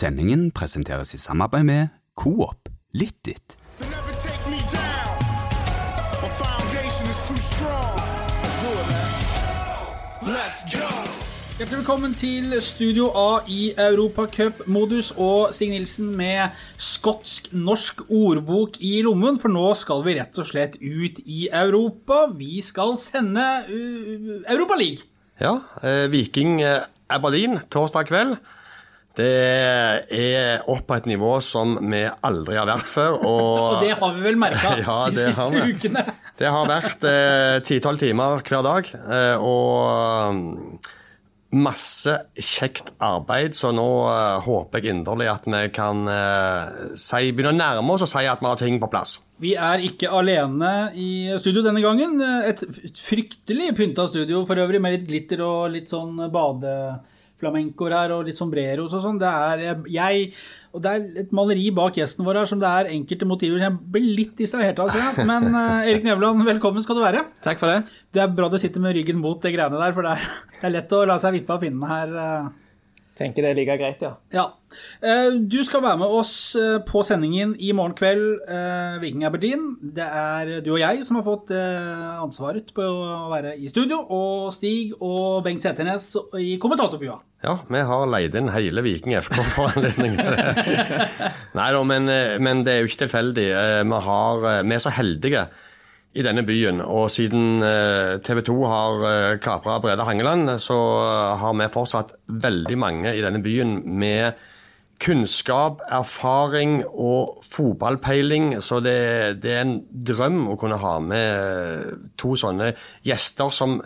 Sendingen presenteres i samarbeid med Coop. Let's go. Hjertelig velkommen til Studio A i Europacup-modus og Stig Nilsen med skotsk-norsk ordbok i lommen, for nå skal vi rett og slett ut i Europa. Vi skal sende uh, Europa League. Ja, eh, Viking eh, Aberdeen torsdag kveld. Det er opp på et nivå som vi aldri har vært før. Og, Og det har vi vel merka Ja, de siste ukene. Det har vært ti-tolv timer hver dag. eh, og mm, masse kjekt arbeid, så nå eh, håper jeg inderlig at vi kan eh, si, begynne å nærme oss og si at vi har ting på plass. Vi er ikke alene i studio denne gangen. Et fryktelig pynta studio for øvrig, med litt glitter og litt sånn badeflamencoer her og litt sombreros og sånn. Det er jeg og det er et maleri bak gjesten vår her som det er enkelte motiver jeg blir litt distrahert av. jeg. Men uh, Erik Nevland, velkommen skal du være. Takk for det. Det er bra du sitter med ryggen mot det greiene der, for det er, det er lett å la seg vippe av pinnene her. eh. Tenker det er like greit, ja. Ja. Eh, Du skal være med oss eh, på sendingen i morgen kveld, eh, Viking Aberdeen. Det er du og jeg som har fått ansvaret på å være i studio, og Stig og Bengt Seternes i kommentatorbua. Ja, vi har leid inn hele Viking FK for anledningen. Nei da, men, men det er jo ikke tilfeldig. Vi, har, vi er så heldige i denne byen, og siden TV 2 har eh, kapra Brede Hangeland, så eh, har vi fortsatt veldig mange i denne byen med kunnskap, erfaring og fotballpeiling. Så det, det er en drøm å kunne ha med to sånne gjester som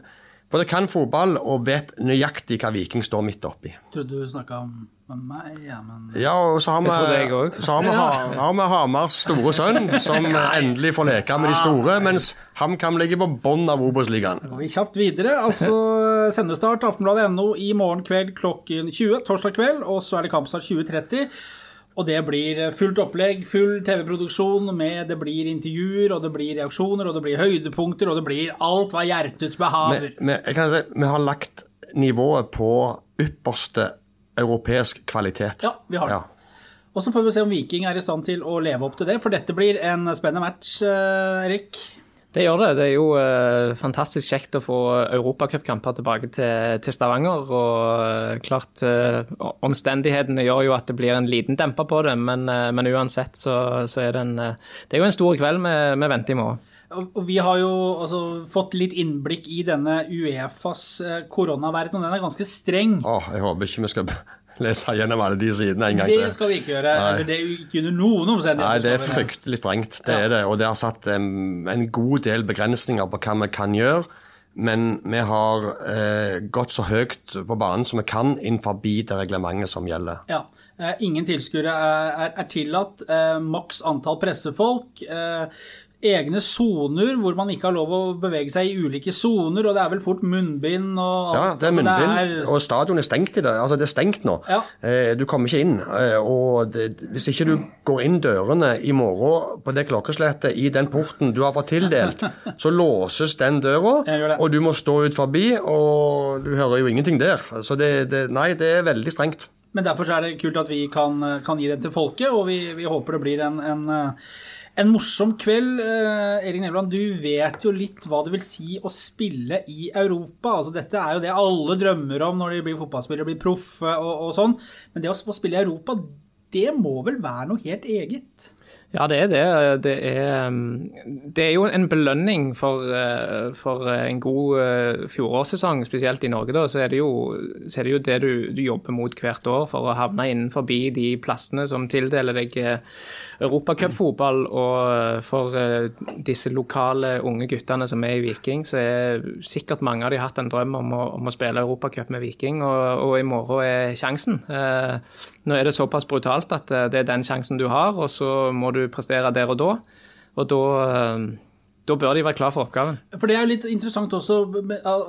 både kan fotball og vet nøyaktig hva Viking står midt oppi. Trodde du snakka om meg, ja, men Ja, og så har vi, så har vi, ha- har vi Hamars store sønn, som endelig får leke med de store, mens HamKam ligger på bånn av Obos-ligaen. vi kjapt videre. Altså sendestart Aftenbladet.no i morgen kveld klokken 20, torsdag kveld, og så er det kampstart 20.30. Og det blir fullt opplegg, full TV-produksjon med det blir intervjuer, og det blir reaksjoner, og det blir høydepunkter, og det blir alt hva hjertet behaver. Vi, vi, jeg kan si, vi har lagt nivået på ypperste europeisk kvalitet. Ja, vi har det. Og så får vi se om Viking er i stand til å leve opp til det, for dette blir en spennende match, eh, Erik. Det gjør det. Det er jo eh, fantastisk kjekt å få europacupkamper tilbake til, til Stavanger. Og eh, klart eh, omstendighetene gjør jo at det blir en liten demper på det, men, eh, men uansett så, så er det en eh, Det er jo en stor kveld vi venter i morgen. Og vi har jo altså, fått litt innblikk i denne Uefas eh, koronaverden, og den er ganske streng. Åh, jeg håper ikke vi skal lese gjennom alle de sidene en gang til. Det skal vi ikke gjøre. Nei. Det er ikke under noen omstendigheter. Nei, det er fryktelig strengt. Det Ja. er det. Og det har satt um, en god del begrensninger på hva vi kan gjøre. Men vi har uh, gått så høyt på banen som vi kan innenfor det reglementet som gjelder. Ja. Uh, ingen tilskuere er, er, er tillatt. Uh, maks antall pressefolk. Eh, egne soner hvor man ikke har lov å bevege seg i ulike soner, og det er vel fort munnbind og alt. Ja, det er Altså, munnbind, er- og stadion er stengt i det. Altså, det er stengt nå. Ja. Eh, Du kommer ikke inn. eh, Og det, hvis ikke du går inn dørene i morgen på det klokkeslettet i den porten du har fått tildelt, så låses den døra, og du må stå ut forbi, og du hører jo ingenting der. Så det, det, nei, det er veldig strengt. Men derfor så er det kult at vi kan, kan gi den til folket, og vi, vi håper det blir en, en, en morsom kveld. Eh, Erik Nevland, du vet jo litt hva det vil si å spille i Europa. Altså, dette er jo det alle drømmer om når de blir fotballspillere, blir proffe og, og sånn. Men det å få spille i Europa, det må vel være noe helt eget? Ja, det er det. Det er, um, det er jo en belønning for, eh, for en god eh, fjorårssesong, spesielt i Norge. da, Så er det jo, er det, jo det du, du jobber mot hvert år for å havne innenfor de plassene som tildeler deg europacupfotball. Og eh, for eh, disse lokale unge guttene som er i Viking, så er sikkert mange av de hatt en drøm om å, om å spille europacup med Viking, og, og i morgen er sjansen. Eh, Nå er det såpass brutalt at det er den sjansen du har, og så må du prestere der og da. Og da, da bør de være klar for oppgaven. For det er jo litt interessant også,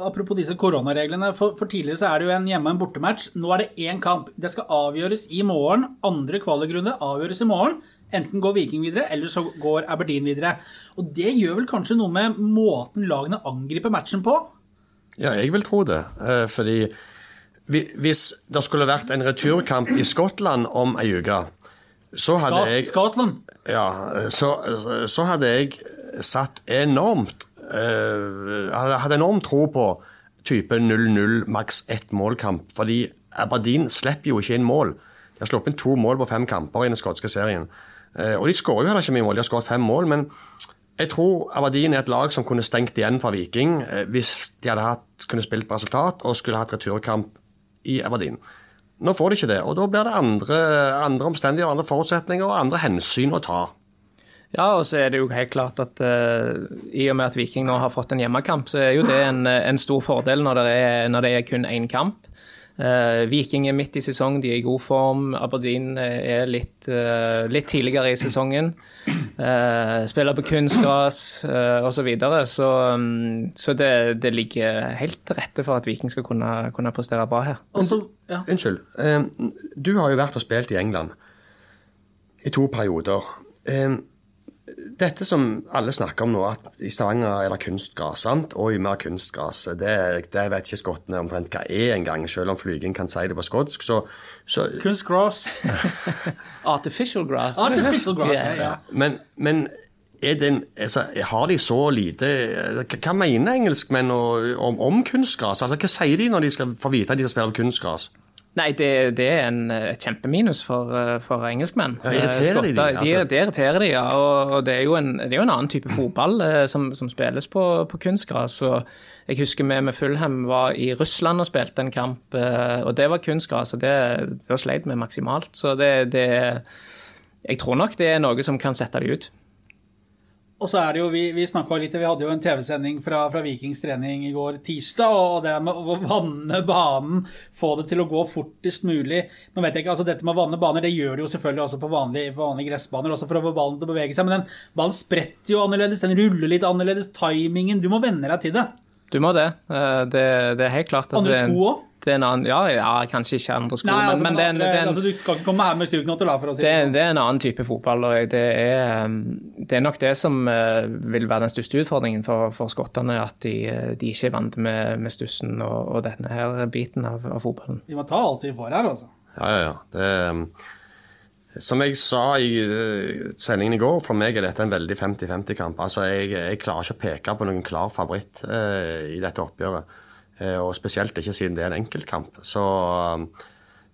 apropos disse koronareglene. For, for tidligere så er det jo en hjemme- og en bortematch. Nå er det én kamp. Det skal avgjøres i morgen. Andre kvalikrunde avgjøres i morgen. Enten går Viking videre, eller så går Aberdeen videre. Og det gjør vel kanskje noe med måten lagene angriper matchen på? Ja, jeg vil tro det. Eh, Fordi Hvis det skulle vært en returkamp i Skottland om ei uke, så hadde jeg Skottland? Ja, så, så hadde jeg satt enormt eh, Hadde enorm tro på type 0-0, maks ett målkamp. Fordi Aberdeen slipper jo ikke inn mål. De har sluppet inn to mål på fem kamper i den skotske serien. Eh, og de skårer jo heller ikke mye mål, de har skåret fem mål. Men jeg tror Aberdeen er et lag som kunne stengt igjen for Viking eh, hvis de hadde hatt, kunne spilt på resultat og skulle hatt returkamp i Aberdeen. Nå får de ikke det, og da blir det andre, andre omstendigheter, andre forutsetninger og andre hensyn å ta. Ja, og så er det jo helt klart at uh, i og med at Viking nå har fått en hjemmekamp, så er jo det en, en stor fordel når det er, når det er kun én kamp. Eh, Viking er midt i sesong, de er i god form. Aberdeen er litt, eh, litt tidligere i sesongen. Eh, spiller på kunstgras uh, osv. Så, videre. så mm, så det, det ligger helt til rette for at Viking skal kunne, kunne prestere bra her. Og ja. Unnskyld. Eh, Du har jo vært og spilt i England i to perioder. Dette som alle snakker om nå, at i Stavanger er det kunstgras, sant? Oi, i mer kunstgras, det, det vet ikke skottene omtrent hva er engang, selv om Flyging kan si det på skotsk. Så, så, Kunstgras. Artificial grass. Artificial grass, Yes. ja. men, men er den, altså, har de så lite Hva, mener engelskmenn om, om kunstgras? Altså, hva sier de når de skal få vite at de skal spille kunstgras? Nei, det, det er en, et kjempeminus for, eh, for engelskmenn. Ja, irriterer de de, altså? Det irriterer de, ja. Og, og det, er jo en, det er jo en annen type fotball eh, som, som spilles på, på kunstgras. Jeg husker vi med Fulham var i Russland og spilte en kamp, eh, og det var kunstgras. Og det, det sleit vi maksimalt. Så det, det Jeg tror nok det er noe som kan sette de ut. Og så er det jo, Vi, vi litt, vi hadde jo en TV-sending fra, fra Vikings trening i går tirsdag. og Det med å vanne banen, få det til å gå fortest mulig. Nå vet jeg ikke, altså Dette med å vanne baner det gjør det jo selvfølgelig også på vanlige, vanlige gressbaner. også for å få ballen til å bevege seg, Men den ballen spretter jo annerledes, den ruller litt annerledes. Timingen Du må venne deg til det. Du må det. Eh, Det, det er helt klart at Andre sko òg? Det er en annen, ja, ja, kanskje ikke andre sko, Nei, altså, men, men det, er en- andre, det, er en- altså, du skal ikke komme her med styrkenotter, da, for å si Det, det sånn. det er en annen type fotball. og det er, um, det er nok det som uh, vil være den største utfordringen for, for skottene. At de, uh, de ikke er vant med, med stussen og, og denne her biten av, av fotballen. De må ta alt de får her, altså. Ja, ja, ja. Det, um, som jeg sa i uh, sendingen i går, for meg er dette en veldig 50-50-kamp. Altså, jeg, jeg klarer ikke å peke på noen klar favoritt eh, i dette oppgjøret. Uh, og spesielt ikke siden det er en enkeltkamp. Så, um,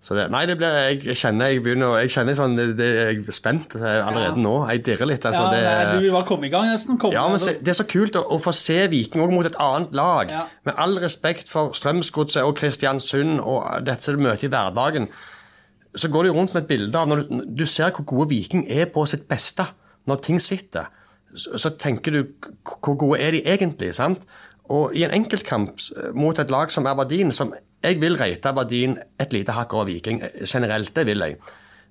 så det, Nei, det blir, jeg kjenner jeg begynner Jeg kjenner sånn, det, det, jeg er spent uh, allerede Ja. nå. Jeg dirrer litt. Altså, ja, det, nei, du var kommet i gang, nesten. Kom, ja, men se, Det er så kult å, å få se Viking mot et annet lag. Ja. Med all respekt for Strømsgodset og Kristiansund og dette de møter i hverdagen, så går du rundt med et bilde av når du, du ser hvor gode Viking er på sitt beste når ting sitter. Så, så tenker du hvor gode er de egentlig? sant? Og i en enkeltkamp eh, mot et lag som Aberdeen, som jeg vil rate Aberdeen et lite hakk over Viking eh, generelt, det vil jeg.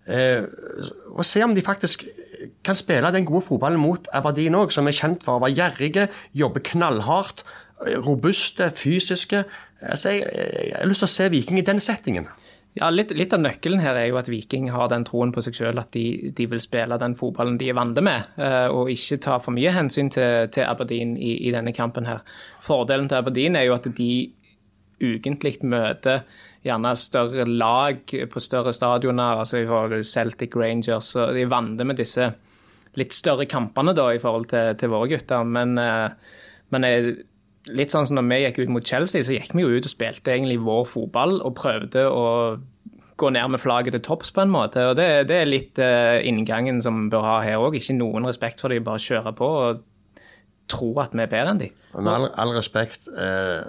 Eh, og se om de faktisk kan spille den gode fotballen mot Aberdeen òg, som er kjent for å være gjerrige, jobbe knallhardt, eh, robuste, fysiske. Altså, jeg, jeg, jeg har lyst til å se Viking i den settingen. Ja, litt, litt av nøkkelen her er jo at Viking har den troen på seg selv at de, de vil spille den fotballen de er vant med, eh, og ikke ta for mye hensyn til, til Aberdeen i, i denne kampen her. Fordelen til Aberdeen er jo at de ukentlig møter gjerne større lag på større stadioner, altså i forhold til Celtic Rangers, og de er vant med disse litt større kampene da i forhold til, til våre gutter. Men, eh, men jeg, litt sånn som når vi gikk ut mot Chelsea, så gikk vi jo ut og spilte egentlig vår fotball og prøvde å gå ned med flagget til topps på en måte. og Det, det er litt uh, inngangen som vi bør ha her òg. Ikke noen respekt for de, bare kjøre på og tro at vi er bedre enn de. Og Med all, all respekt, eh,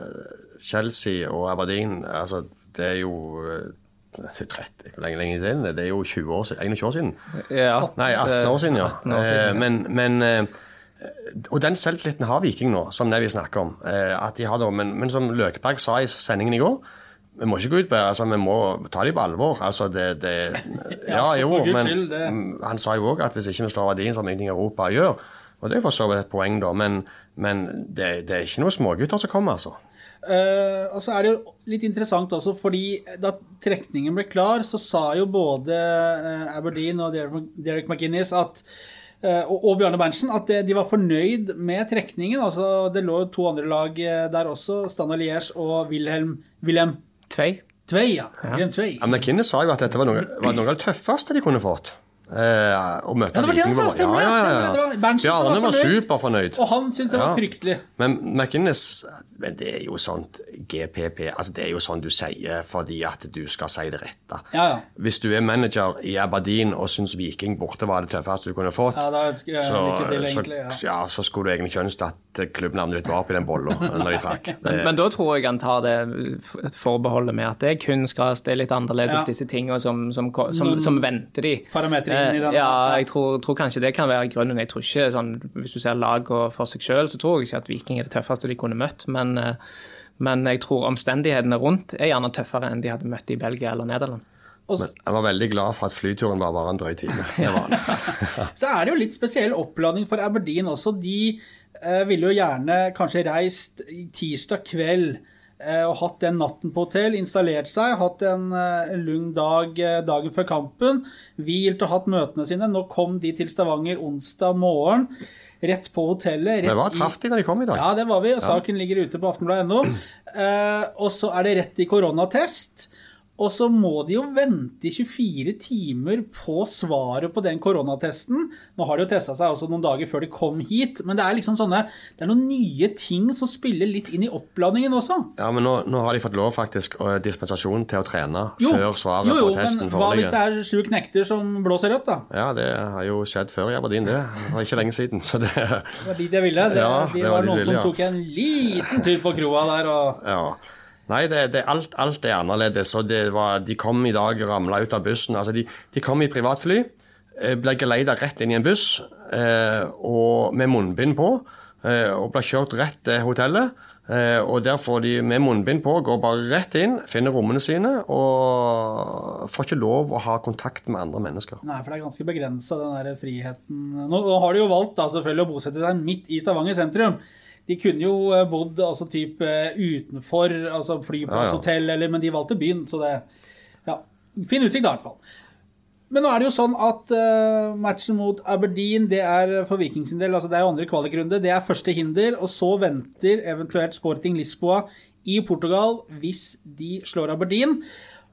Chelsea og Aberdeen, altså, det er jo eh, 30, hvor lenge, lenge siden? Det er jo 20 år siden, 21 år siden. Ja, Nei, 18 år siden, ja. 18 år siden, ja. Eh, Men, men eh, Og den selvtilliten har Viking nå, som det vi snakker om. eh, at de har det, men, men som Løkeberg sa i sendingen i går, vi må ikke gå ut på altså, vi må ta dem på alvor. altså det, det Ja, jo, men det- mm, han sa jo òg at hvis ikke vi slår verdien som ingenting Europa gjør, og det er for så vidt et poeng, da, men, men det, det er ikke noen smågutter som kommer, altså. Uh, og så er det jo litt interessant også, fordi da trekningen ble klar, så sa jo både eh, Aberdeen og Derek, McGinnis McInnes at og, og Bjarne Berntsen at eh, de var fornøyd med trekningen. altså Det lå jo to andre lag eh, der også, Stana Liège og Wilhelm, Wilhelm Tvei. Tvei, ja. ja. Tvei. Ja, men McInnes sa jo at dette var noe, var noe av det tøffeste de kunne fått. Eh, å møte Ja, det var det han sa, stemmer det, ja, ja, ja. Berntsen som var var fornøyd. superfornøyd. Og han syntes det var Ja. fryktelig. Men McInnes Men det er jo sånt GPP altså Det er jo sånn du sier fordi at du skal si det rette. Ja, ja. Hvis du er manager i Aberdeen og syns Viking borte var det tøffeste du kunne fått, Ja, da ønsker jeg så, til, egentlig. Ja. ja, så skulle du egentlig ikke ønske at klubbnavnet ditt var oppi den bolla når de trakk. Men, men da tror jeg han tar det forbeholdet med at det er kunstgras, det er litt annerledes, Ja. disse tingene som, som, som, som venter de. parametri inn i Eh, den, Ja, jeg tror, tror kanskje det kan være grunnen. Jeg tror ikke sånn, Hvis du ser lag og for seg selv, så tror jeg ikke at Viking er det tøffeste de kunne møtt. Men, eh, men jeg tror omstendighetene rundt er gjerne tøffere enn de hadde møtt i Belgia eller Nederland. Men jeg var veldig glad for at flyturen bare var en drøy time. Det var han. så er det jo litt spesiell oppladning for Aberdeen også. De eh, ville jo gjerne kanskje reist tirsdag kveld og hatt den natten på hotell, installert seg, hatt en, lung dag eh, dagen før kampen, hvilt og hatt møtene sine. Nå kom de til Stavanger onsdag morgen, rett på hotellet. Rett var i- traff de da de kom i dag. Ja, det var vi, og saken ligger ute på aftenbladet.no. Eh, og så er det rett i koronatest. Og så må de jo vente i 24 timer på svaret på den koronatesten. Nå har de jo testa seg også noen dager før de kom hit, men det er liksom sånne Det er noen nye ting som spiller litt inn i oppladningen også. Ja, men nå, nå har de fått lov faktisk og dispensasjon til å trene Jo, før svaret jo, jo, på testen men hva hvis det er sju knekter som blåser rødt, da? Ja, det har jo skjedd før i Aberdeen, det. Det var ikke lenge siden. Så det Det var dit jeg ville. Det, Ja, de det var, var noen ville, som ja. tok en liten tur på kroa der og Ja. Nei, det, det, alt, alt er annerledes. og var, De kom i dag ramla ut av bussen. altså De, de kom i privatfly, eh, ble geleida rett inn i en buss eh, og med munnbind på. Eh, og ble kjørt rett til hotellet. Eh, og der får de med munnbind på, går bare rett inn, finner rommene sine og får ikke lov å ha kontakt med andre mennesker. Nei, for det er ganske begrensa, den der friheten. Nå, nå har de jo valgt da, selvfølgelig å bosette seg midt i Stavanger sentrum. De kunne jo eh, bodd altså, typ, eh, utenfor altså flyplasshotell, eller, men de valgte byen. Så det Ja. Fin utsikt, da, i hvert fall. Men nå er det jo sånn at uh, matchen mot Aberdeen, det er for Viking sin del, altså det er jo andre kvalikrunde, det er første hinder, og så venter eventuelt Sporting Lisboa i Portugal hvis de slår Aberdeen.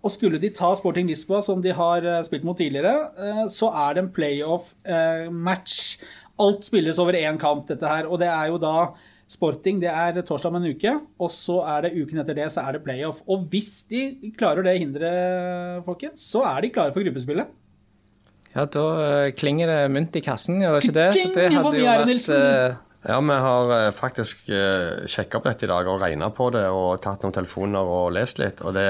Og skulle de ta Sporting Lisboa, som de har spilt mot tidligere, så er det en playoff-match. Alt spilles over én kamp, dette her. Og det er jo da Sporting, det er torsdag om en uke. Og så er det uken etter det, så er det playoff. Og hvis de klarer det hinderet, folkens, så er de klare for gruppespillet. Ja, da eh, klinger det mynt i kassen, gjør det ikke det? Ka-ching! det hadde jo vært eh, Ja, vi har eh, faktisk uh, sjekka opp dette i dag og regna på det og tatt noen telefoner og lest litt. og det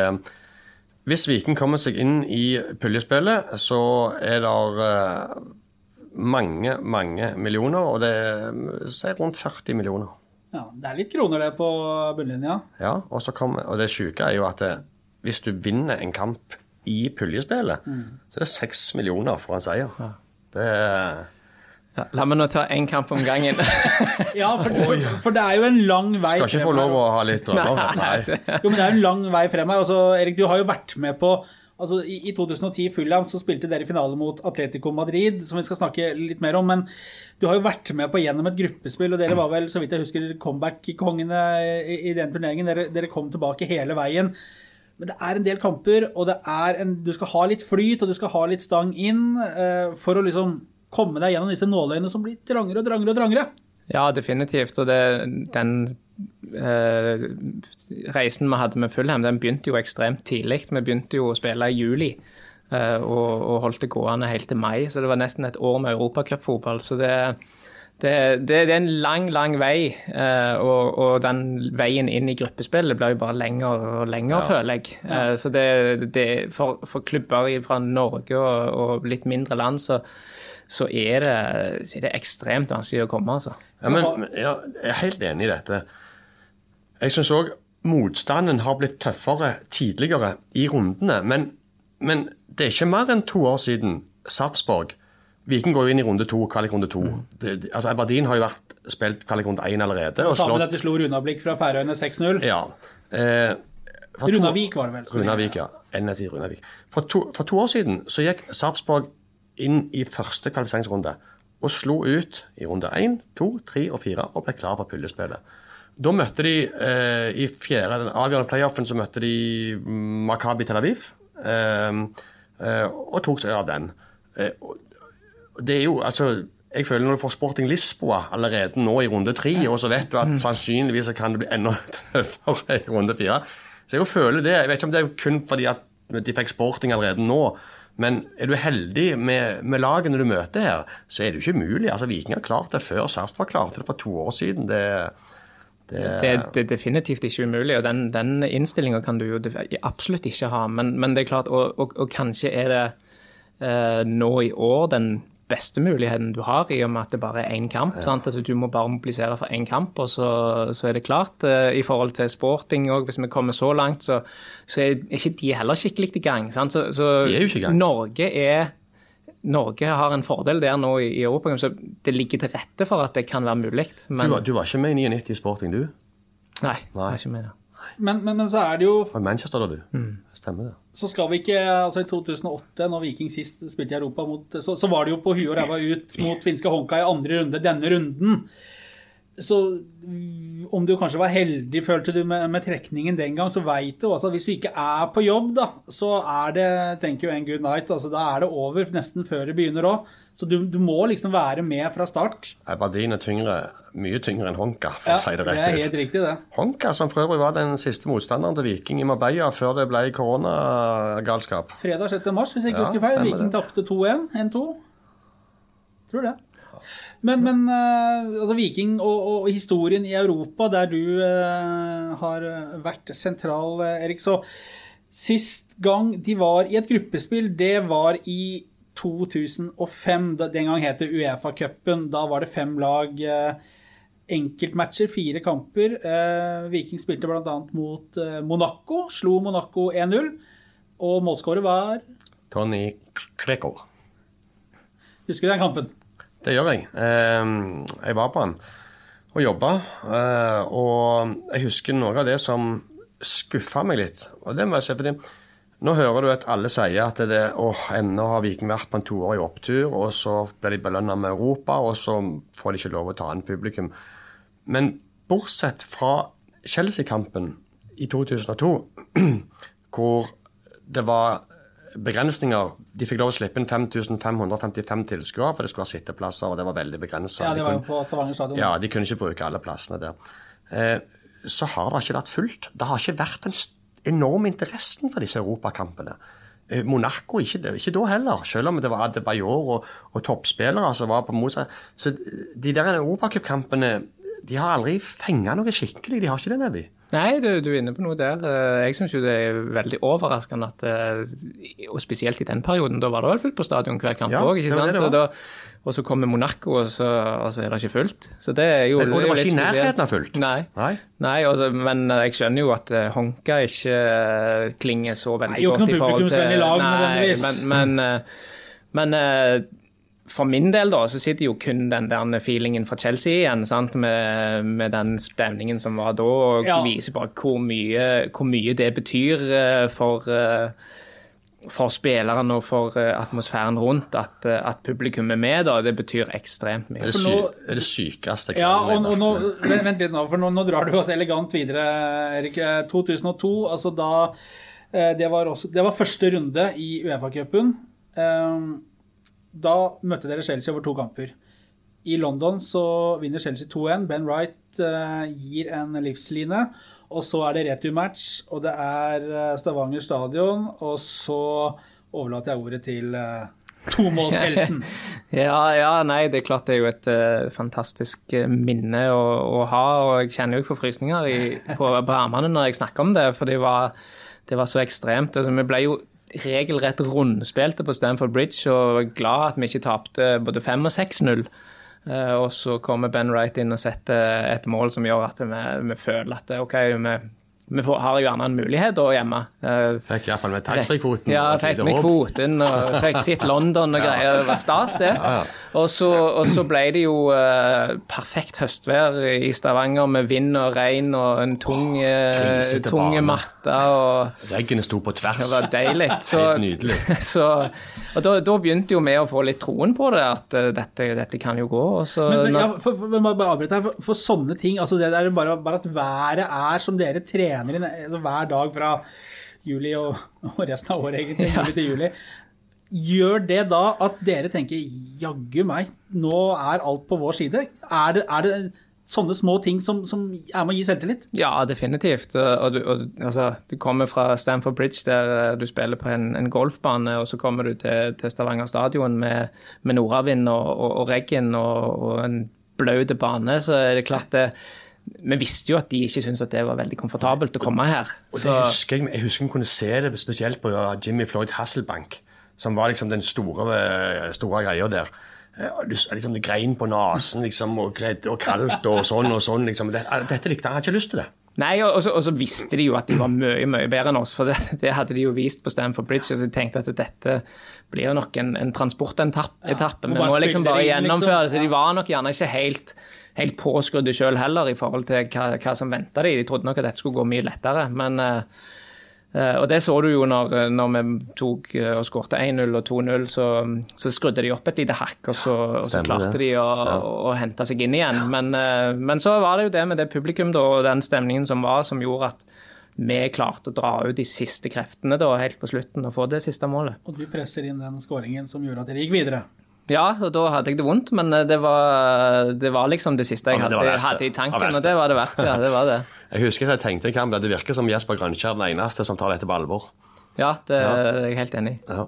Hvis Viken kommer seg inn i puljespillet, så er det eh, mange, mange millioner, og det er rundt 40 millioner. Ja, Det er litt kroner det på bunnlinja. Ja, og, så kommer, og det sjuke er jo at det, hvis du vinner en kamp i puljespillet, så er det seks millioner for en seier. Det er ja, La meg nå ta én kamp om gangen. Ja, for, for, for det er jo en lang vei Skal ikke få lov å ha litt drømmer. Nei. Jo, men det er jo en lang vei frem her. Altså, Erik, du har jo vært med på altså, I, i 2010 Fulham så spilte dere finale mot Atletico Madrid, som vi skal snakke litt mer om. Men du har jo vært med på gjennom et gruppespill, og dere var vel, så vidt jeg husker, comeback-kongene i, i den turneringen. Dere, dere kom tilbake hele veien. Men det er en del kamper, og en, du skal ha litt flyt og du skal ha litt stang inn eh, for å liksom komme deg gjennom disse nåløyene som blir trangere og trangere og trangere. Ja, definitivt. Og det, den eh, reisen vi hadde med Fulham, den begynte jo ekstremt tidlig. Vi begynte jo å spille i juli. eh, og, og holdt det gående helt til mai, så det var nesten et år med europacupfotball. Så det, det, det, er en lang, lang vei. eh, og, og den veien inn i gruppespillet blir jo bare lenger og lenger, føler jeg. Eh, så det, det for, for klubber fra Norge og, og litt mindre land, så så er det, så er det ekstremt vanskelig å komme, altså. Ja, men, ja, jeg er helt enig i dette. Jeg syns òg motstanden har blitt tøffere tidligere i rundene. Men, men det er ikke mer enn to år siden Sarpsborg Viking går jo inn i runde to, kvalikrunde to. Mm. det, altså Aberdeen har jo vært spilt kvalikrunde én allerede. og Ta med de slo Runablikk fra Færøyene 6-0. ja, eh, to- Runavik var det vel? Runavik, ja. NSI Runavik. For to, for to år siden så gikk Sarpsborg inn i første kvalifiseringsrunde og slo ut i runde én, to, tre og fire og ble klar for puljespillet. Da møtte de eh, i fjerde, den avgjørende playoffen så møtte de Makabi Tel Aviv. Eh, eh, og tok seg av den. Eh, det er jo, altså jeg føler Når du får Sporting Lisboa allerede nå i runde tre, og så vet du at sannsynligvis kan det bli enda tøffere i runde fire. Så jeg føler det. Jeg vet ikke om det er kun fordi at de fikk Sporting allerede nå. Men er du heldig med, med lagene du møter her, så er det jo ikke umulig. Altså, Viking har klart det før. Sarpsborg klarte det for to år siden. Det, Det, det er definitivt ikke umulig, og den, den innstillinga kan du jo absolutt ikke ha. Men, men det er klart, og, og, og kanskje er det eh, nå i år den beste muligheten du har, i og med at det bare er én kamp. Sant? At du må bare mobilisere for én kamp, og så, så er det klart. Eh, I forhold til sporting òg, hvis vi kommer så langt, så, så er ikke de heller skikkelig i gang. Sant? Så, så De er jo ikke i gang. Norge er Norge har en fordel der nå i, i Europa, så det ligger til rette for at det kan være mulig. du, var- du var ikke med i 99 i Sporting, du? nei, Nei. jeg var ikke med der. Men, men, men så er det jo Manchester, da, du? Mm. Stemmer det. Så skal vi ikke altså I 2008, når Viking sist spilte i Europa, mot, så, så var det jo på huet og ræva ut mot finske Honka i andre runde denne runden. Så om du kanskje var heldig, følte du, med, med trekningen den gang, så veit du også at hvis du ikke er på jobb, da, så er det thank you and good night. Altså, da er det over nesten før det begynner òg. Så du, du må liksom være med fra start. Badin er tyngre, mye tyngre enn Honka, for Ja, å si det det rett er helt riktig, det. Honka, som for øvrig var den siste motstanderen til Viking i Marbella før det ble koronagalskap. Fredag 6. mars, hvis jeg ikke Ja, husker feil. Viking det. tapte 2-1. 1-2. Tror det. Men, men eh, altså Viking og, og historien i Europa, der du eh, har vært sentral, eh, Erik, så sist gang de var i et gruppespill, det var i 2005. Den gang het det Uefa-cupen. Da var det fem lag. eh, Enkeltmatcher, fire kamper. Eh, Viking spilte bl.a. mot eh, Monaco. Slo Monaco 1-0. Og målskårer var Tony Kleko. Husker du den kampen? Det gjør jeg. Eh, Jeg var på den og jobba. eh, Og jeg husker noe av det som skuffa meg litt. Og det må jeg si, fordi nå hører du at alle sier at det, åh, ennå har Viking vært på en toårig opptur, og så blir de belønna med Europa, og så får de ikke lov å ta inn publikum. Men bortsett fra Chelsea-kampen i 2002, hvor det var begrensninger De fikk lov å slippe inn 5555 tilskuere, for det skulle være sitteplasser, og det var veldig begrensa. Ja, det var jo på Stavanger stadion. Ja, de kunne ikke bruke alle plassene der. Eh, så har det ikke vært fullt. Det har ikke vært den enorme interessen for disse europakampene. Eh, Monaco ikke, ikke da heller, selv om det var Adebayor og, og toppspillere som var på motsatt. Så de der europacupkampene de har aldri fenga noe skikkelig. De har ikke det, Nebby. Nei, du, du er inne på noe der. Eh, Jeg syns jo det er veldig overraskende at eh, Og spesielt i den perioden, da var det vel fullt på stadion hver kamp Ja, òg, ikke sant. det det Så da, og så kommer Monaco, og så, og så er det ikke fullt. Så det er jo Men- og det var ikke i nærheten av fullt. Nei. Nei. Nei altså, men jeg skjønner jo at eh, Honka ikke eh, klinger så veldig Nei, godt i forhold til Nei, men, men, men, eh, men eh, for min del da, så sitter jo kun den der feelingen fra Chelsea igjen, sant? Med, med den stemningen som var da, og Ja. viser bare hvor mye, hvor mye det betyr eh, for, eh, for spillerne og for eh, atmosfæren rundt at, at publikum er med. da, Det betyr ekstremt mye. Det er, For sy det, det sykeste Ja, og, og nå, vent, vent litt nå, for nå, nå drar du oss elegant videre, Erik. Eh, 2002, altså da Det var, også, det var første runde i Uefa-cupen. Eh, Da møtte dere Chelsea over to kamper. I London så vinner Chelsea 2-1. Ben Wright eh, gir en livsline. Og så er det returmatch, og det er eh, Stavanger stadion. Og så overlater jeg ordet til uh, tomålshelten. Ja, ja, nei, det er klart det er jo et uh, fantastisk eh, minne å, å ha. Og jeg kjenner jo ikke forfrysninger i, på, på armene når jeg snakker om det, for det var, det var så ekstremt. Altså, vi ble jo regelrett rundspilte på Stamford Bridge og var glad at vi ikke tapte både 5 og 6-0. Eh, og så kommer Ben Wright inn og setter et mål som gjør at vi, vi føler at OK, vi, vi får, har gjerne en mulighet da hjemme. Eh, Fikk iallfall med taxfree-kvoten. ja, fikk med kvoten og fikk sitt London og greier. Det var stas, det. Og så, ble det jo uh, perfekt høstvær i Stavanger med vind og regn og en tung, uh, tung bane. Matte og Veggene sto på tvers. det var deilig. Så, Helt nydelig. så, og da, da begynte jo vi å få litt troen på det, at eh, dette, dette kan jo gå. Og så, Men, men, ja, for, for, for, bare avbryte her, for, for sånne ting, altså det der bare, bare at været er som dere trener inn, altså hver dag fra juli og, og resten av året, egentlig, juli til juli, gjør det da at dere tenker, jaggu meg, nå er alt på vår side? Er det, er det sånne små ting som, som er med å gi selvtillit? Ja, definitivt. Og du, og, altså, du kommer fra Stamford Bridge, der eh, du spiller på en, en golfbane, og så kommer du til, til Stavanger stadion med, med nordavind og, og, og regn og, og en blaut bane, så er det klart det Vi visste jo at de ikke syntes at det var veldig komfortabelt å komme her. Og det husker jeg, jeg husker vi kunne se det spesielt på Jimmy Floyd Hasselbank, som var liksom den store, store greia der. Liksom det grein på nesen liksom, og, og kaldt og sånn og sånn. Liksom. Dette likte han. Han hadde ikke lyst til det. Nei, og så, og så visste de jo at de var mye mye bedre enn oss, for det, det hadde de jo vist på Stamford Bridge. så de tenkte at dette blir nok en, en transportetappe. Ja, Vi må liksom bare det gjennomføre det. Så liksom. de var nok gjerne ikke helt, helt påskrudde sjøl heller i forhold til hva, hva som venta de. De trodde nok at dette skulle gå mye lettere. men... eh, og det så du jo når, når vi tok eh, og skårte 1-0 og 2-0, så, så skrudde de opp et lite hakk, og så, og så klarte det. de å, å, å hente seg inn igjen. Men, eh, men så var det jo det med det publikum da, og den stemningen som var, som gjorde at vi klarte å dra ut de siste kreftene da, helt på slutten og få det siste målet. Og du presser inn den skåringen som gjorde at dere gikk videre. Ja, og da hadde jeg det vondt, men eh, det var, det var liksom det siste jeg Ja, det hadde, i tanken, og det var det verdt. Ja, det var det. Jeg husker at jeg tenkte en kamp at det virker som Jesper Grønkjær den eneste som tar dette på alvor. Ja, det er jeg helt enig i. Ja.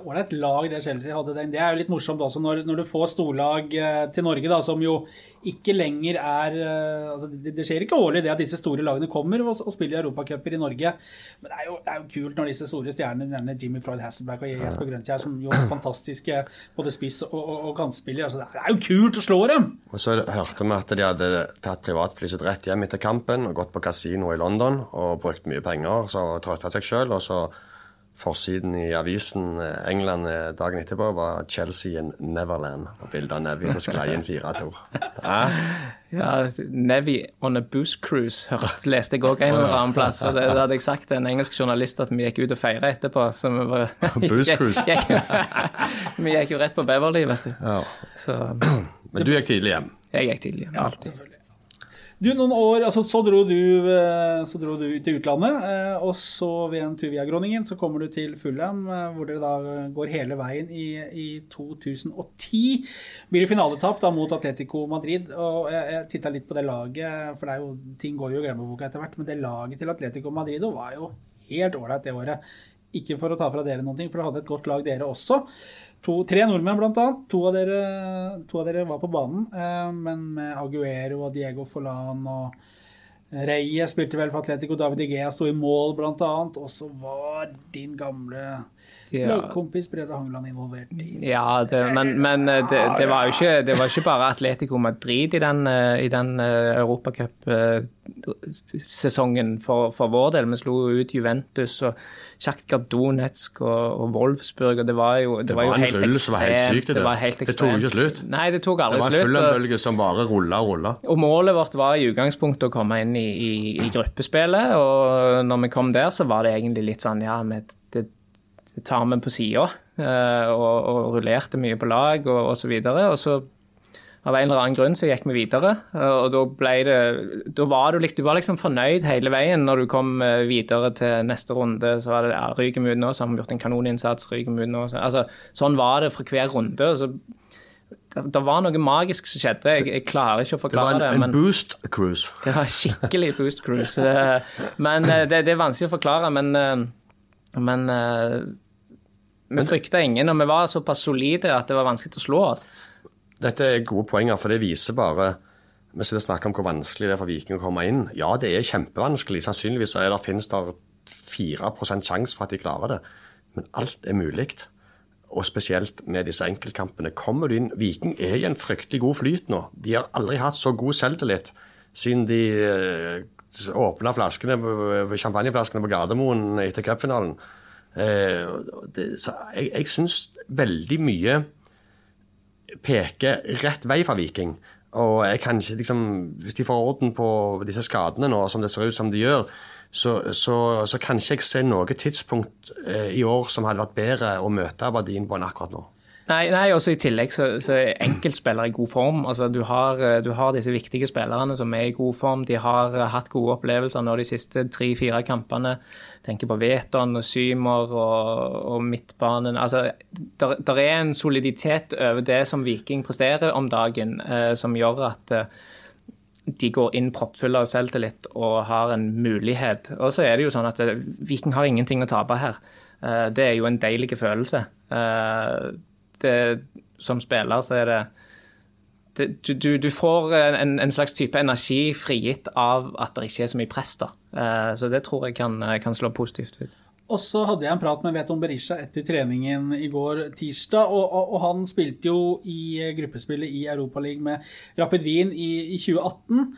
Ålreit lag det Chelsea hadde. den. Det er jo litt morsomt også når, når du får storlag eh, til Norge, da, som jo ikke lenger er eh, altså det, det skjer ikke årlig det at disse store lagene kommer og, og spiller europacuper i Norge. Men det er, jo, det er jo kult når disse store stjernene nevner Jimmy Floyd Hasselback og Jesper Grønkjær, som jo fantastiske både spiss og, og, og kantspiller. Altså, det er jo kult å slå dem! Og så hørte vi at de hadde tatt privatfly sitt rett hjem etter kampen og gått på kasino i London og brukt mye penger, så trøtta seg sjøl. Og så forsiden i avisen eh, England eh, dagen etterpå var Chelsea in Neverland. Og bilde av Nevy som sklei inn 4-2. Ja, Ja, Nevy on a boost cruise, hørt, leste jeg òg en eller annen plass. For det, det hadde jeg sagt til en engelsk journalist at vi gikk ut og feira etterpå. Så vi, var, Boost cruise. Gikk, vi gikk jo rett på Beverly, vet du. ja. Så Men du gikk tidlig hjem. jeg gikk tidlig. hjem. Alltid. Du, noen år, altså Så dro du, eh, så dro du til utlandet, eh, og så ved en tur via Groningen så kommer du til Fulham, eh, hvor dere da går hele veien i, i 2010. Blir det finaletap da mot Atletico Madrid. og Jeg, jeg titta litt på det laget, for det er jo, ting går jo i glemmeboka etter hvert, men det laget til Atletico Madrid var jo helt ålreit det året. Ikke for å ta fra dere ting, for dere hadde et godt lag, dere også. To, tre nordmenn, blant annet. To av dere, to av dere var på banen. Eh, men med Aguero og Diego Forlan og Reyes spilte vel for Atletico. David Igea sto i mål, blant annet. Og så var din gamle Ja. lagkompis Brede Hangeland involvert i Ja, det, men, men eh, det, det, var jo ikke, det var ikke bare Atletico Madrid i den, eh, i den Europacup-sesongen for, for vår del. Vi slo ut Juventus og Sjaktar Donetsk og, og Wolfsburg, og det var jo, det Det var jo var en helt rull som var helt syk sykt, det Det var helt Det tok ikke slutt. Nei, det tok Det aldri var en slutt. full og- bølge som bare rulla og rulla. og målet vårt var i utgangspunktet å komme inn i, i, i gruppespillet, og når vi kom der, så var det egentlig litt sånn ja, vi, det, det tar vi på sida, og, og rullerte mye på lag og, og så videre. Og så av en eller annen grunn så gikk vi videre, og da ble det Da var du, liksom, du var liksom fornøyd hele veien når du kom eh, videre til neste runde. Så var det ja, ryker vi ut nå, så har vi gjort en kanoninnsats, ryker vi ut nå. Så, altså, sånn var det for hver runde. så det, det var noe magisk som skjedde. Jeg, jeg klarer ikke å Det var forklare en, det. var en boost cruise. Det var skikkelig boost cruise. Eh, Men eh, det, det er vanskelig å forklare. Men, men vi frykta ingen, og vi var såpass solide at det var vanskelig å slå oss. Dette er gode poenger, for det viser bare Vi sitter og snakker om hvor vanskelig det er for Viking å komme inn. Ja, det er kjempevanskelig. Sannsynligvis er det, finnes det 4% sjanse for at de klarer det. Men alt er mulig. Og spesielt med disse enkeltkampene. Kommer du inn Viking er i en fryktelig god flyt nå. De har aldri hatt så god selvtillit siden de eh, åpna flaskene, champagneflaskene på Gardermoen etter cupfinalen. Eh, jeg jeg syns veldig mye peker rett vei for Viking. Og jeg kan ikke liksom Hvis de får orden på disse skadene nå, som det ser ut som de gjør, så, så, så kan ikke jeg se noe tidspunkt eh, i år som hadde vært bedre å møte Aberdeen på enn akkurat nå. Nei, nei også i tillegg så, så er enkeltspillere i god form. Altså, du, har, eh, du har disse viktige spillerne som er i god form. De har eh, hatt gode opplevelser nå de siste tre-fire kampene. Tenker på Veton og Symer og, og midtbanen. Altså, der, er en soliditet over det som Viking presterer om dagen, eh, som gjør at eh, de går inn proppfulle av selvtillit og har en mulighet. Og så er det jo sånn at eh, Viking har ingenting å tape her. Det er jo en deilig følelse. Det, som spiller så er det, det du, du, du får en, en, slags type energi frigitt av at det ikke er så mye press. da. Eh, så det tror jeg kan, kan slå positivt ut. Og så hadde jeg en prat med Veton Berisha etter treningen i går tirsdag. Og, og, og han spilte jo i gruppespillet i Europaligaen med Rapid Wien i, i 2018.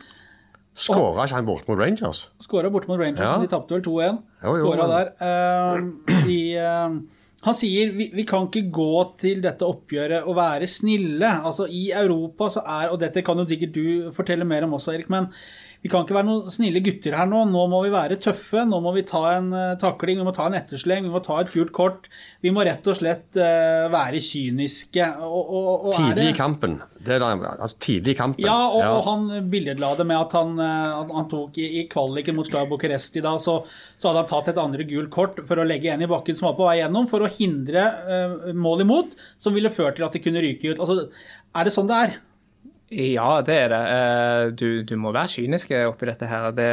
Skåra ikke han bort mot Rangers? Skåra bort mot Rangers, Ja. de tapte vel 2-1. Jo, jo. Skåra der. Uh, i... eh, han sier vi, vi kan ikke gå til dette oppgjøret og være snille. Altså I Europa så er Og dette kan jo sikkert du fortelle mer om også, Erik. Men vi kan ikke være noen snille gutter her nå. Nå må vi være tøffe. Nå må vi ta en eh, takling, vi må ta en ettersleng, vi må ta et gult kort. Vi må rett og slett eh, være kyniske. Og, og, og Tidlig i kampen. Det er da, altså, tidlig i kampen. ja, og, og han billedla det med at han, eh, han tok i, i kvaliken mot Slav Bucuresti da, så, så hadde han tatt et andre gult kort for å legge en i bakken som var på vei gjennom, for å hindre uh, mål imot, som ville ført til at de kunne ryke ut. Altså, er det sånn det er? Ja, det er det. Eh, Du, du må være kynisk oppi dette her. Det,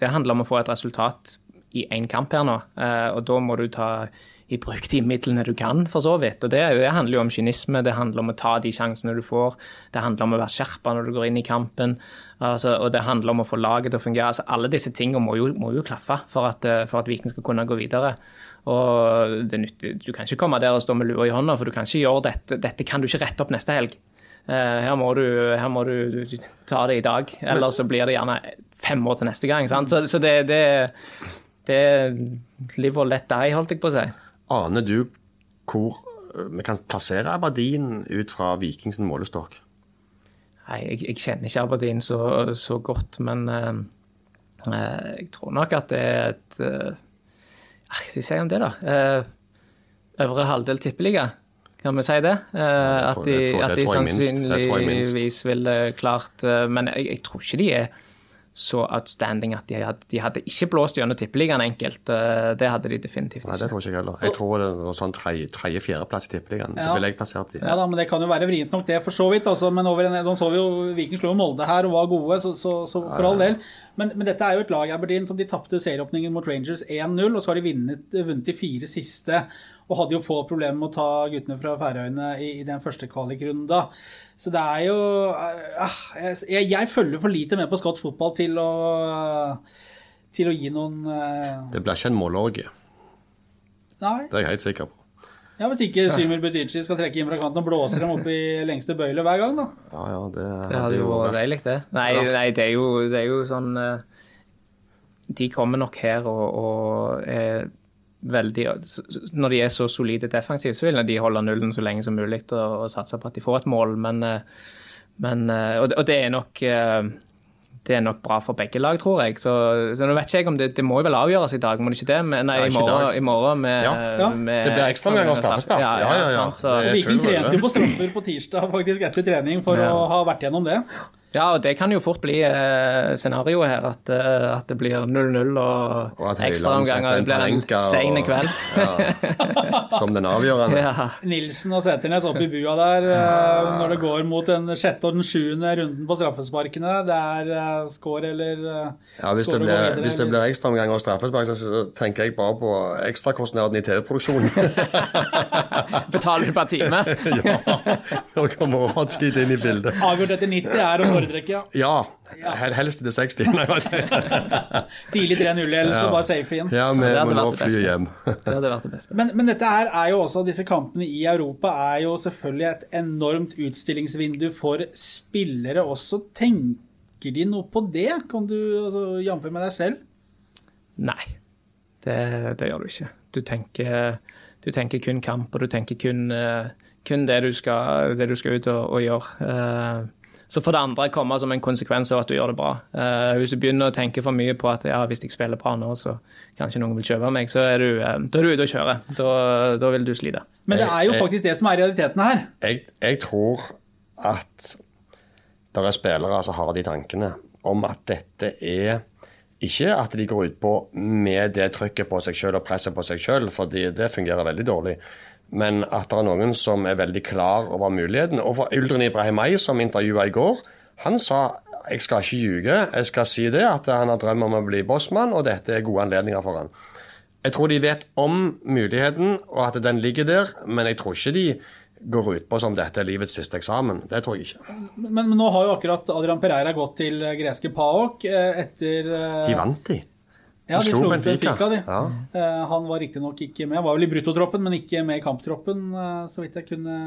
det handler om å få et resultat i én kamp her nå, eh, og da må du ta i bruk de midlene du kan, for så vidt. Og det, det handler jo om kynisme, det handler om å ta de sjansene du får. Det handler om å være skjerpa når du går inn i kampen, altså, og det handler om å få laget til å fungere. Altså, alle disse tingene må jo, må jo klaffe for at, eh, for at Viking skal kunne gå videre. Og Du kan ikke komme der og stå med lua i hånda, for du kan ikke gjøre dette. Dette kan du ikke rette opp neste helg. Eh, Her må du, her må du, ta det i dag, eller så blir det gjerne fem år til neste gang. Sant? Så, så det, det, det er live or let die, holdt jeg på å si. Aner du hvor øh, vi kan plassere Aberdeen ut fra Vikings målestokk? Nei, jeg, jeg kjenner ikke Aberdeen så, så godt, men eh, eh, jeg tror nok at det er et uh, Hva skal jeg si om det, da? Uh, øvre halvdel tippeliga. Kan vi si det? Eh, at de, det tror- at det de sannsynligvis ville klart eh, Men jeg, jeg tror ikke de er så outstanding at de hadde, de hadde ikke blåst gjennom tippeligaen enkelt. Eh, Det hadde de definitivt ikke. Nei, det tror ikke jeg heller. Jeg tror det var sånn tredje-fjerdeplass i Tippeligaen. Det ville jeg plassert i. Ja da, men Det kan jo være vrient nok, det, for så vidt. Altså, men over en, Nå så vi jo Viking slo Molde her og var gode, så, så, så for all del. Men, men dette er jo et lag Aberdeen som de tapte serieåpningen mot Rangers 1-0, og så har de vunnet, vunnet de fire siste. Og hadde jo få problemer med å ta guttene fra Færøyene i, i den første kvalikrunda. Så det er jo ah, jeg, jeg følger for lite med på skotsk fotball til å til å gi noen eh, Det blir ikke en målorgie. Nei. Det er jeg helt sikker på. Ja, Hvis ikke Symer Butici skal trekke inn fra kanten og blåser dem opp i lengste bøyle hver gang, da. Ja, ja, det, Det hadde jo vært deilig, det. Nei, Ja. nei det, er jo, det er jo sånn eh, De kommer nok her og, og er veldig Når de er så solide defensivt, så vil de holde nullen så lenge som mulig og, og satse på at de får et mål, men, eh, men eh, og, det- og det er nok eh, det er nok bra for begge lag, tror jeg. Så, så nå vet ikke jeg om det, det må jo vel avgjøres i dag, må det ikke det? Men, nei, Ja, i ikke i morgen, dag. i morgen med, Ja. Ja. med Det blir ekstraomgang og straffespark. Ja, ja, Ja, ja, ja. sant, så, Det er Viking trente jo på straffer på tirsdag faktisk etter trening for Ja. å ha vært gjennom det. Ja, og det kan jo fort bli eh, scenarioet her, at, eh, at det blir 0-0 og, Og ekstraomganger. Det blir en sein og- kveld. Ja, som den avgjørende. Ja. Nilsen og Sæternes oppe i bua der eh, når det går mot den sjette og den sjuende runden på straffesparkene. Det er uh, score eller uh, Ja, Hvis det blir, videre, hvis det blir ekstraomganger og straffespark, så- så tenker jeg bare på ekstrakostnaden i TV-produksjonen. Betaler du per time? ja, Nå kommer overtid inn i bildet. Avgjort etter 90 er å foretrekke, ja. Ja, hel- helst til 60. Tidlig 3-0, eller så bare safe igjen. ja, vi må nå fly hjem. Det hadde vært det beste. Men, men dette her er jo også, disse kampene i Europa er jo selvfølgelig et enormt utstillingsvindu for spillere også. Tenker de noe på det? Kan du altså, jamføre med deg selv? Nei, det, det gjør du ikke. Du tenker, du tenker kun kamp, og du tenker kun, eh, kun det, du skal, det du skal ut og, og gjøre. Eh, så får det andre komme som en konsekvens av at du gjør det bra. Uh, hvis du begynner å tenke for mye på at ja, hvis jeg spiller bra nå, så kanskje noen vil kjøpe meg, så er du, uh, da er du ute å kjøre. Da, da vil du slite. Men det er jo Jeg- jeg- faktisk det som er realiteten her. Jeg, jeg tror at det er spillere som har de tankene om at dette er ikke at de går ut på med det trykket på seg sjøl og presset på seg sjøl, fordi det fungerer veldig dårlig. Men at det er noen som er veldig klar over muligheten. Og for Uldren Ibrahimai, som intervjua i går, han sa jeg skal ikke ljuge, jeg skal si det, at han har drøm om å bli bossmann, og dette er gode anledninger for han. Jeg tror de vet om muligheten, og at den ligger der, men jeg tror ikke de går ut på som dette er livets siste eksamen. Det tror jeg ikke. Men, men nå har jo akkurat Adrian Pereira gått til greske PAOK eh, etter eh, De vant, de. Ja, de slo Benfica. Benfica. Ja. Eh, han var riktignok ikke med. Han var vel i bruttotroppen, men ikke med i kamptroppen, eh, så vidt jeg kunne,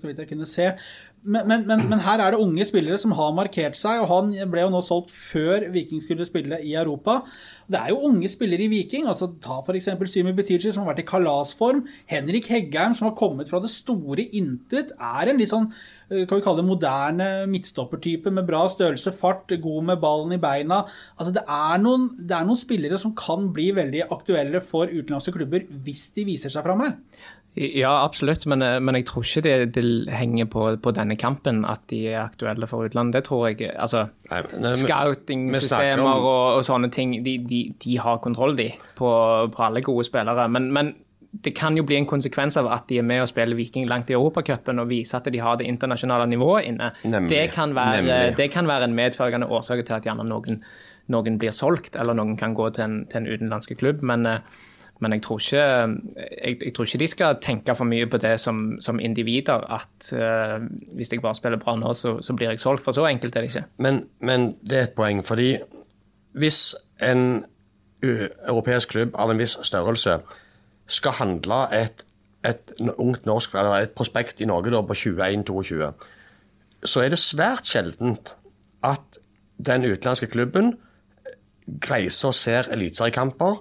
så vidt jeg kunne se. Men, men, men, men her er det unge spillere som har markert seg, og han ble jo nå solgt før Viking skulle spille i Europa. Det er jo unge spillere i Viking. altså Ta f.eks. Symi Butici, som har vært i kalasform. Henrik Heggheim, som har kommet fra det store intet. Er en litt sånn eh, kan vi kalle det moderne midtstoppertype med bra størrelse, fart, god med ballen i beina. Altså Det er noen, det er noen spillere som kan bli veldig aktuelle for utenlandske klubber hvis de viser seg fram her. Ja, absolutt, men, eh, men jeg tror ikke det, det henger på, på denne kampen at de er aktuelle for utlandet. Det tror jeg altså, Scouting-systemer og, og sånne ting, de, de, de har kontroll, de, på, på alle gode spillere. Men, men det kan jo bli en konsekvens av at de er med og spiller Viking langt i Europacupen og viser at de har det internasjonale nivået inne. Det kan, være, det kan være en medfølgende årsak til at gjerne noen, noen blir solgt, eller noen kan gå til en, til en utenlandsk klubb. men eh, men jeg tror, ikke, jeg, jeg tror ikke de skal tenke for mye på det som, som individer. At uh, hvis jeg bare spiller bra nå, så, så blir jeg solgt. For så enkelt er det ikke. Men, men det er et poeng, fordi hvis en europeisk klubb av en viss størrelse skal handle et, et ungt norsk, eller et prospekt i Norge da, på 21-22, så er det svært sjeldent at den utenlandske klubben greiser og ser eliteseriekamper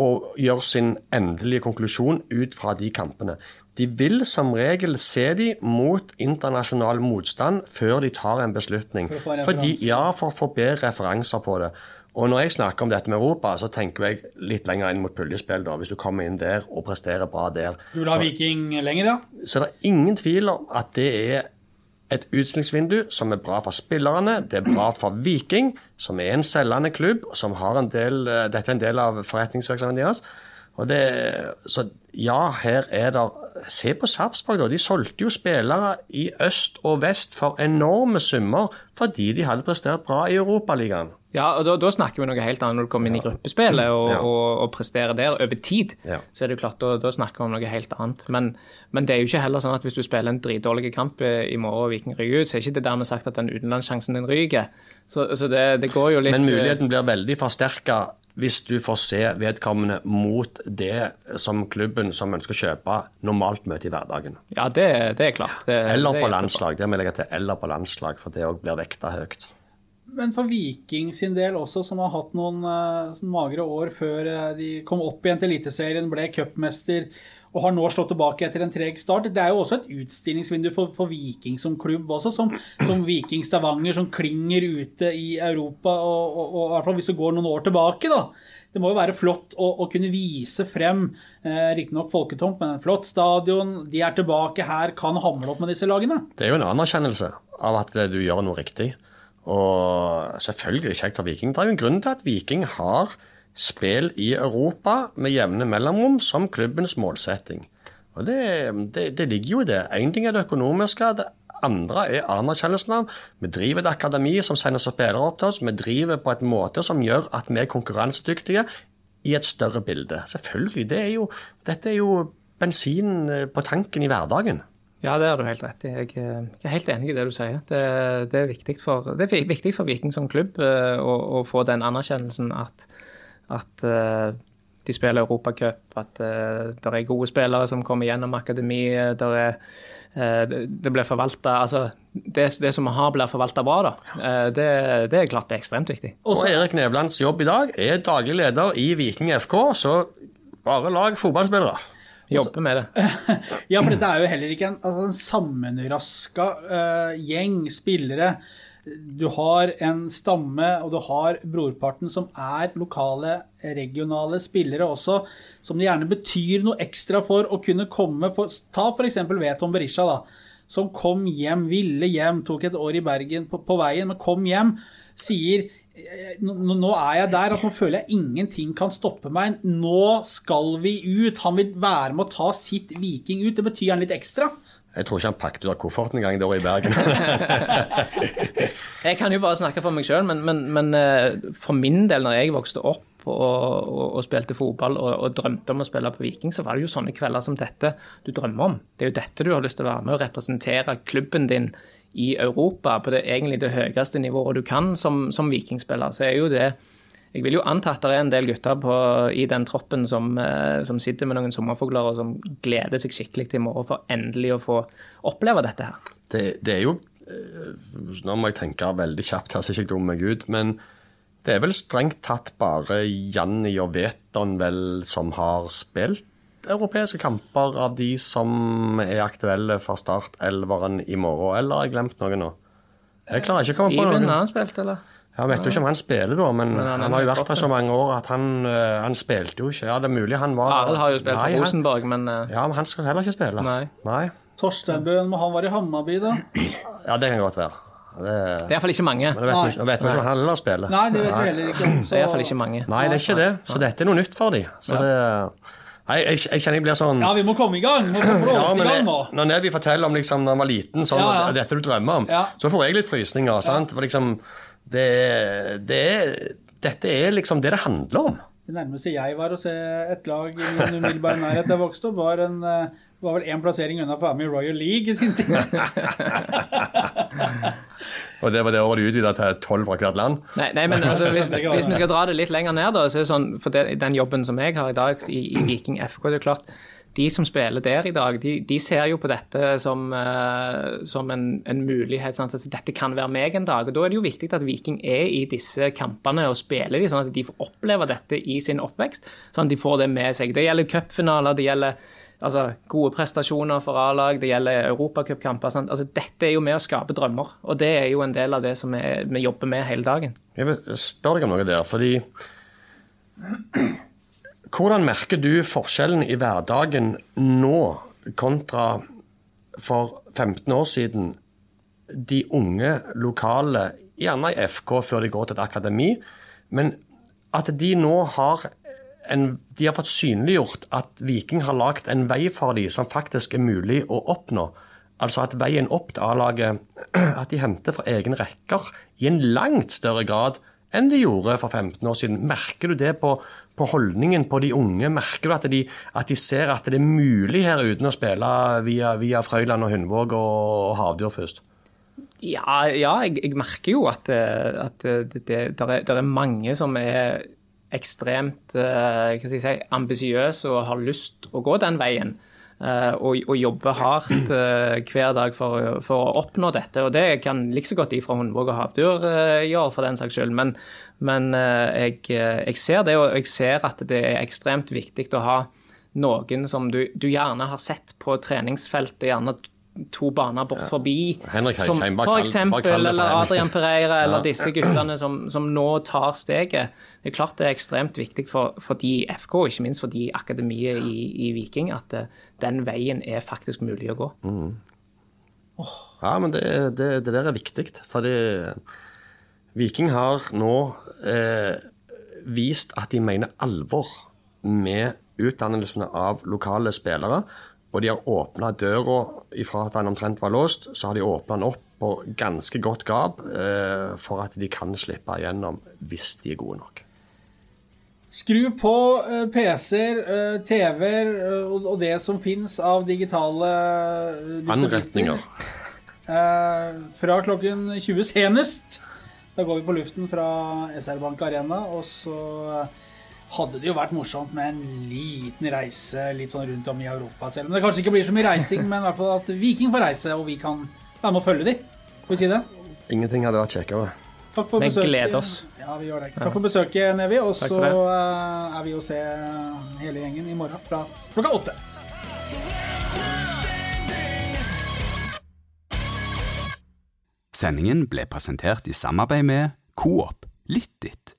og gjør sin endelige konklusjon ut fra de kampene. De vil som regel se de mot internasjonal motstand før de tar en beslutning. For å få Fordi, ja, for å få bedre referanser på det. Og når jeg snakker om dette med Europa, så tenker jeg litt lenger inn mot puljespill. da, Hvis du kommer inn der og presterer bra der. Du vil ha Viking lenger, ja? Så det er ingen tvil om at det er et utstillingsvindu som er bra for spillerne. Det er bra for Viking, som er en selgende klubb, som har en del, eh, dette er en del av forretningsvirksomheten deres. Og det, så ja, her er det Se på Sarpsborg, da. De solgte jo spillere i øst og vest for enorme summer fordi de hadde prestert bra i Europaligaen. Ja, og da, da snakker vi noe helt annet når du kommer inn i gruppespillet og, Ja. og, og presterer der over tid. Ja. Så er det jo klart, da, da snakker vi om noe helt annet. Men, men det er jo ikke heller sånn at hvis du spiller en dritdårlig kamp eh, i morgen og Viking ryker ut, så er ikke det dermed sagt at den utenlandssjansen din ryker. Så, så det, det går jo litt Men eh, muligheten blir veldig forsterka hvis du får se vedkommende mot det som klubben som ønsker å kjøpe, normalt møter i hverdagen. Ja, det, det er klart. Det, Eller på landslag. Det må jeg legge til. Eller på landslag, for det òg blir vekta høyt. Men for Viking sin del også, som har hatt noen uh, magre år før uh, de kom opp igjen til Eliteserien, ble cupmester og har nå slått tilbake etter en treg start. Det er jo også et utstillingsvindu for, for Viking som klubb også, som, som Viking Stavanger, som klinger ute i Europa. Og, og, og i hvert fall hvis du går noen år tilbake, da. Det må jo være flott å, å kunne vise frem, eh, riktignok folketomt, men en flott stadion. De er tilbake her, kan hamle opp med disse lagene. Det er jo en anerkjennelse av at du gjør noe riktig. Og selvfølgelig kjekt for Viking. Det er jo en grunn til at Viking har spill i Europa med jevne mellomrom som klubbens målsetting. Og det, det, det ligger jo i det. Én ting er det økonomiske. Det andre er anerkjennelsen av Vi driver et akademi som sender spillere opp til oss. Vi driver på en måte som gjør at vi er konkurransedyktige i et større bilde. Selvfølgelig. Det er jo, dette er jo bensin på tanken i hverdagen. Ja, det har du helt rett i. Eh, jeg er helt enig i det du sier. Det, det, er, viktig for, det er viktig for Viking som klubb eh, å, å få den anerkjennelsen at, at eh, de spiller Europacup, at det er gode spillere som kommer gjennom akademiet. Der er, eh, det, det blir forvalta Altså, det, det som vi har, blir forvalta bra, da. Eh, det, det er klart det er ekstremt viktig. Og Erik Nevlands jobb i dag er daglig leder i Viking FK, så bare lag fotballspillere. Jobbe med det. Ja, for dette er jo heller ikke en, altså en sammenraska uh, gjeng spillere. Du har en stamme, og du har brorparten som er lokale, regionale spillere også, som det gjerne betyr noe ekstra for å kunne komme for Ta f.eks. Veton Berisha, da. Som kom hjem, ville hjem, tok et år i Bergen på, på veien, men kom hjem, sier eh, nå, er jeg der at nå føler jeg ingenting kan stoppe meg. Nå skal vi ut. Han vil være med å ta sitt Viking ut. Det betyr han litt ekstra. Jeg tror ikke han pakket ut av kofferten engang året i Bergen. Jeg kan jo bare snakke for meg sjøl, men, men, men eh, for min del, når jeg vokste opp og, og, og spilte fotball og, og, drømte om å spille på Viking, så var det jo sånne kvelder som dette du drømmer om. Det er jo dette du har lyst til å være med og representere klubben din i Europa på det egentlig det høyeste nivået du kan som, som vikingspiller. Så er jo det jeg vil jo anta at det er en del gutter på, i den troppen som, eh, som, sitter med noen sommerfugler og som gleder seg skikkelig til i morgen for endelig å få oppleve dette her. Det, det er jo eh, Nå må jeg tenke veldig kjapt her, så jeg ikke dummer meg ut. Men det er vel strengt tatt bare Janni og Veton vel som har spilt europeiske kamper av de som er aktuelle for startelveren i morgen, eller har jeg glemt noe nå? Jeg klarer ikke å komme på Iben, har spilt, eller? Jeg vet jo ikke om han spiller, da, men, Men han han har jo vært her så mange år at han, eh, han spilte jo ikke. Ja, det er mulig han var Arild har jo spilt Nei, for Rosenborg, men eh, Ja, men han skal heller ikke spille. Nei. Nei. Torsteinbøen, må han være i Hammarby, da? Ja, det kan godt være. Det, det er iallfall ikke mange. men vet vi vet vi ikke om han heller spiller. Nei, det vet vi heller ikke. Det er iallfall ikke mange. Nei, det er ikke det. Så dette er noe nytt for dem. Så det Nei, jeg, jeg kjenner jeg blir sånn Ja, vi må komme i gang! Må få Ja, men i gang nå. når Nevi forteller om liksom, når han var liten, sånn, Ja, ja. dette du drømmer om, Ja. så får jeg litt frysninger. sant? For liksom, det, det dette er liksom det det handler om. Det nærmeste jeg var å se et lag i min umiddelbare nærhet da jeg vokste opp, var, en, eh, var vel én plassering unna for å være med i Royal League i sin tid. Og det var det året de utvida til tolv fra hvert land. Nei, nei men altså, hvis, hvis vi skal dra det litt lenger ned, da, så er det sånn, for det, den jobben som jeg har i dag i, i Viking FK, det er klart de som spiller der i dag, de, de ser jo på dette som, uh, som en, en mulighet. Altså, dette kan være meg en dag. og Da er det jo viktig at Viking er i disse kampene og spiller de, sånn at de får oppleve dette i sin oppvekst. Sånn at de får det med seg. Det gjelder cupfinaler, det gjelder altså, gode prestasjoner for A-lag, det gjelder europacupkamper. Altså, dette er jo med å skape drømmer, og det er jo en del av det som vi, vi jobber med hele dagen. Jeg vil spørre deg om noe der, fordi Hvordan merker du forskjellen i hverdagen nå kontra for 15 år siden? De unge lokale, gjerne i FK før de går til et akademi, men at de nå har en, de har fått synliggjort at Viking har lagd en vei for dem som faktisk er mulig å oppnå. Altså at veien opp til A-laget At de henter fra egne rekker i en langt større grad enn de gjorde for 15 år siden. Merker du det på, på holdningen på de unge? Merker du at de, at de ser at det er mulig her uten å spille via, via Frøyland og Hundvåg og, og Havdyr først? Ja, ja jeg, jeg merker jo at, eh, at det, det der er, der er mange som er ekstremt eh, si, ambisiøse og har lyst å gå den veien. Eh, og, og jobber hardt eh, hver dag for, for å oppnå dette. Og det kan like så godt de fra Hundvåg og Havdur eh, gjøre, for den saks skyld. Men, men jeg, jeg ser det, og jeg ser at det er ekstremt viktig å ha noen som du, du gjerne har sett på treningsfeltet, gjerne to baner bort forbi. Henrik som Heikheim, bare for kall- eksempel, det for eller Adrian Pereira, eller Ja. disse guttene som, som nå tar steget. Det er klart det er ekstremt viktig for, for de FK, og ikke minst for de i akademiet i, i Viking, at eh, den veien er faktisk mulig å gå. Ja, men det, det, det der er viktig. Fordi Viking har nå eh, vist at de mener alvor med utdannelsene av lokale spillere. Og de har åpna døra ifra at den omtrent var låst, så har de åpna den opp på ganske godt gap eh, for at de kan slippe igjennom hvis de er gode nok. Skru på eh, PC-er, eh, TV-er eh, og og det som fins av digitale. Anretninger. Fra klokken 20 senest. Da går vi på luften fra SR Bank Arena. Og så hadde det jo vært morsomt med en liten reise litt sånn rundt om i Europa. Selv om det kanskje ikke blir så mye reising, men i hvert fall at Viking får reise, og vi kan være med å følge dem. Får vi si det? Ingenting hadde vært kjekkere. Takk for Men besøket. gled oss. Ja, vi gjør det. Takk for besøket, Nevi. Og så er vi å se hele gjengen i morgen fra klokka åtte. Sendingen ble presentert i samarbeid med Coop Litt.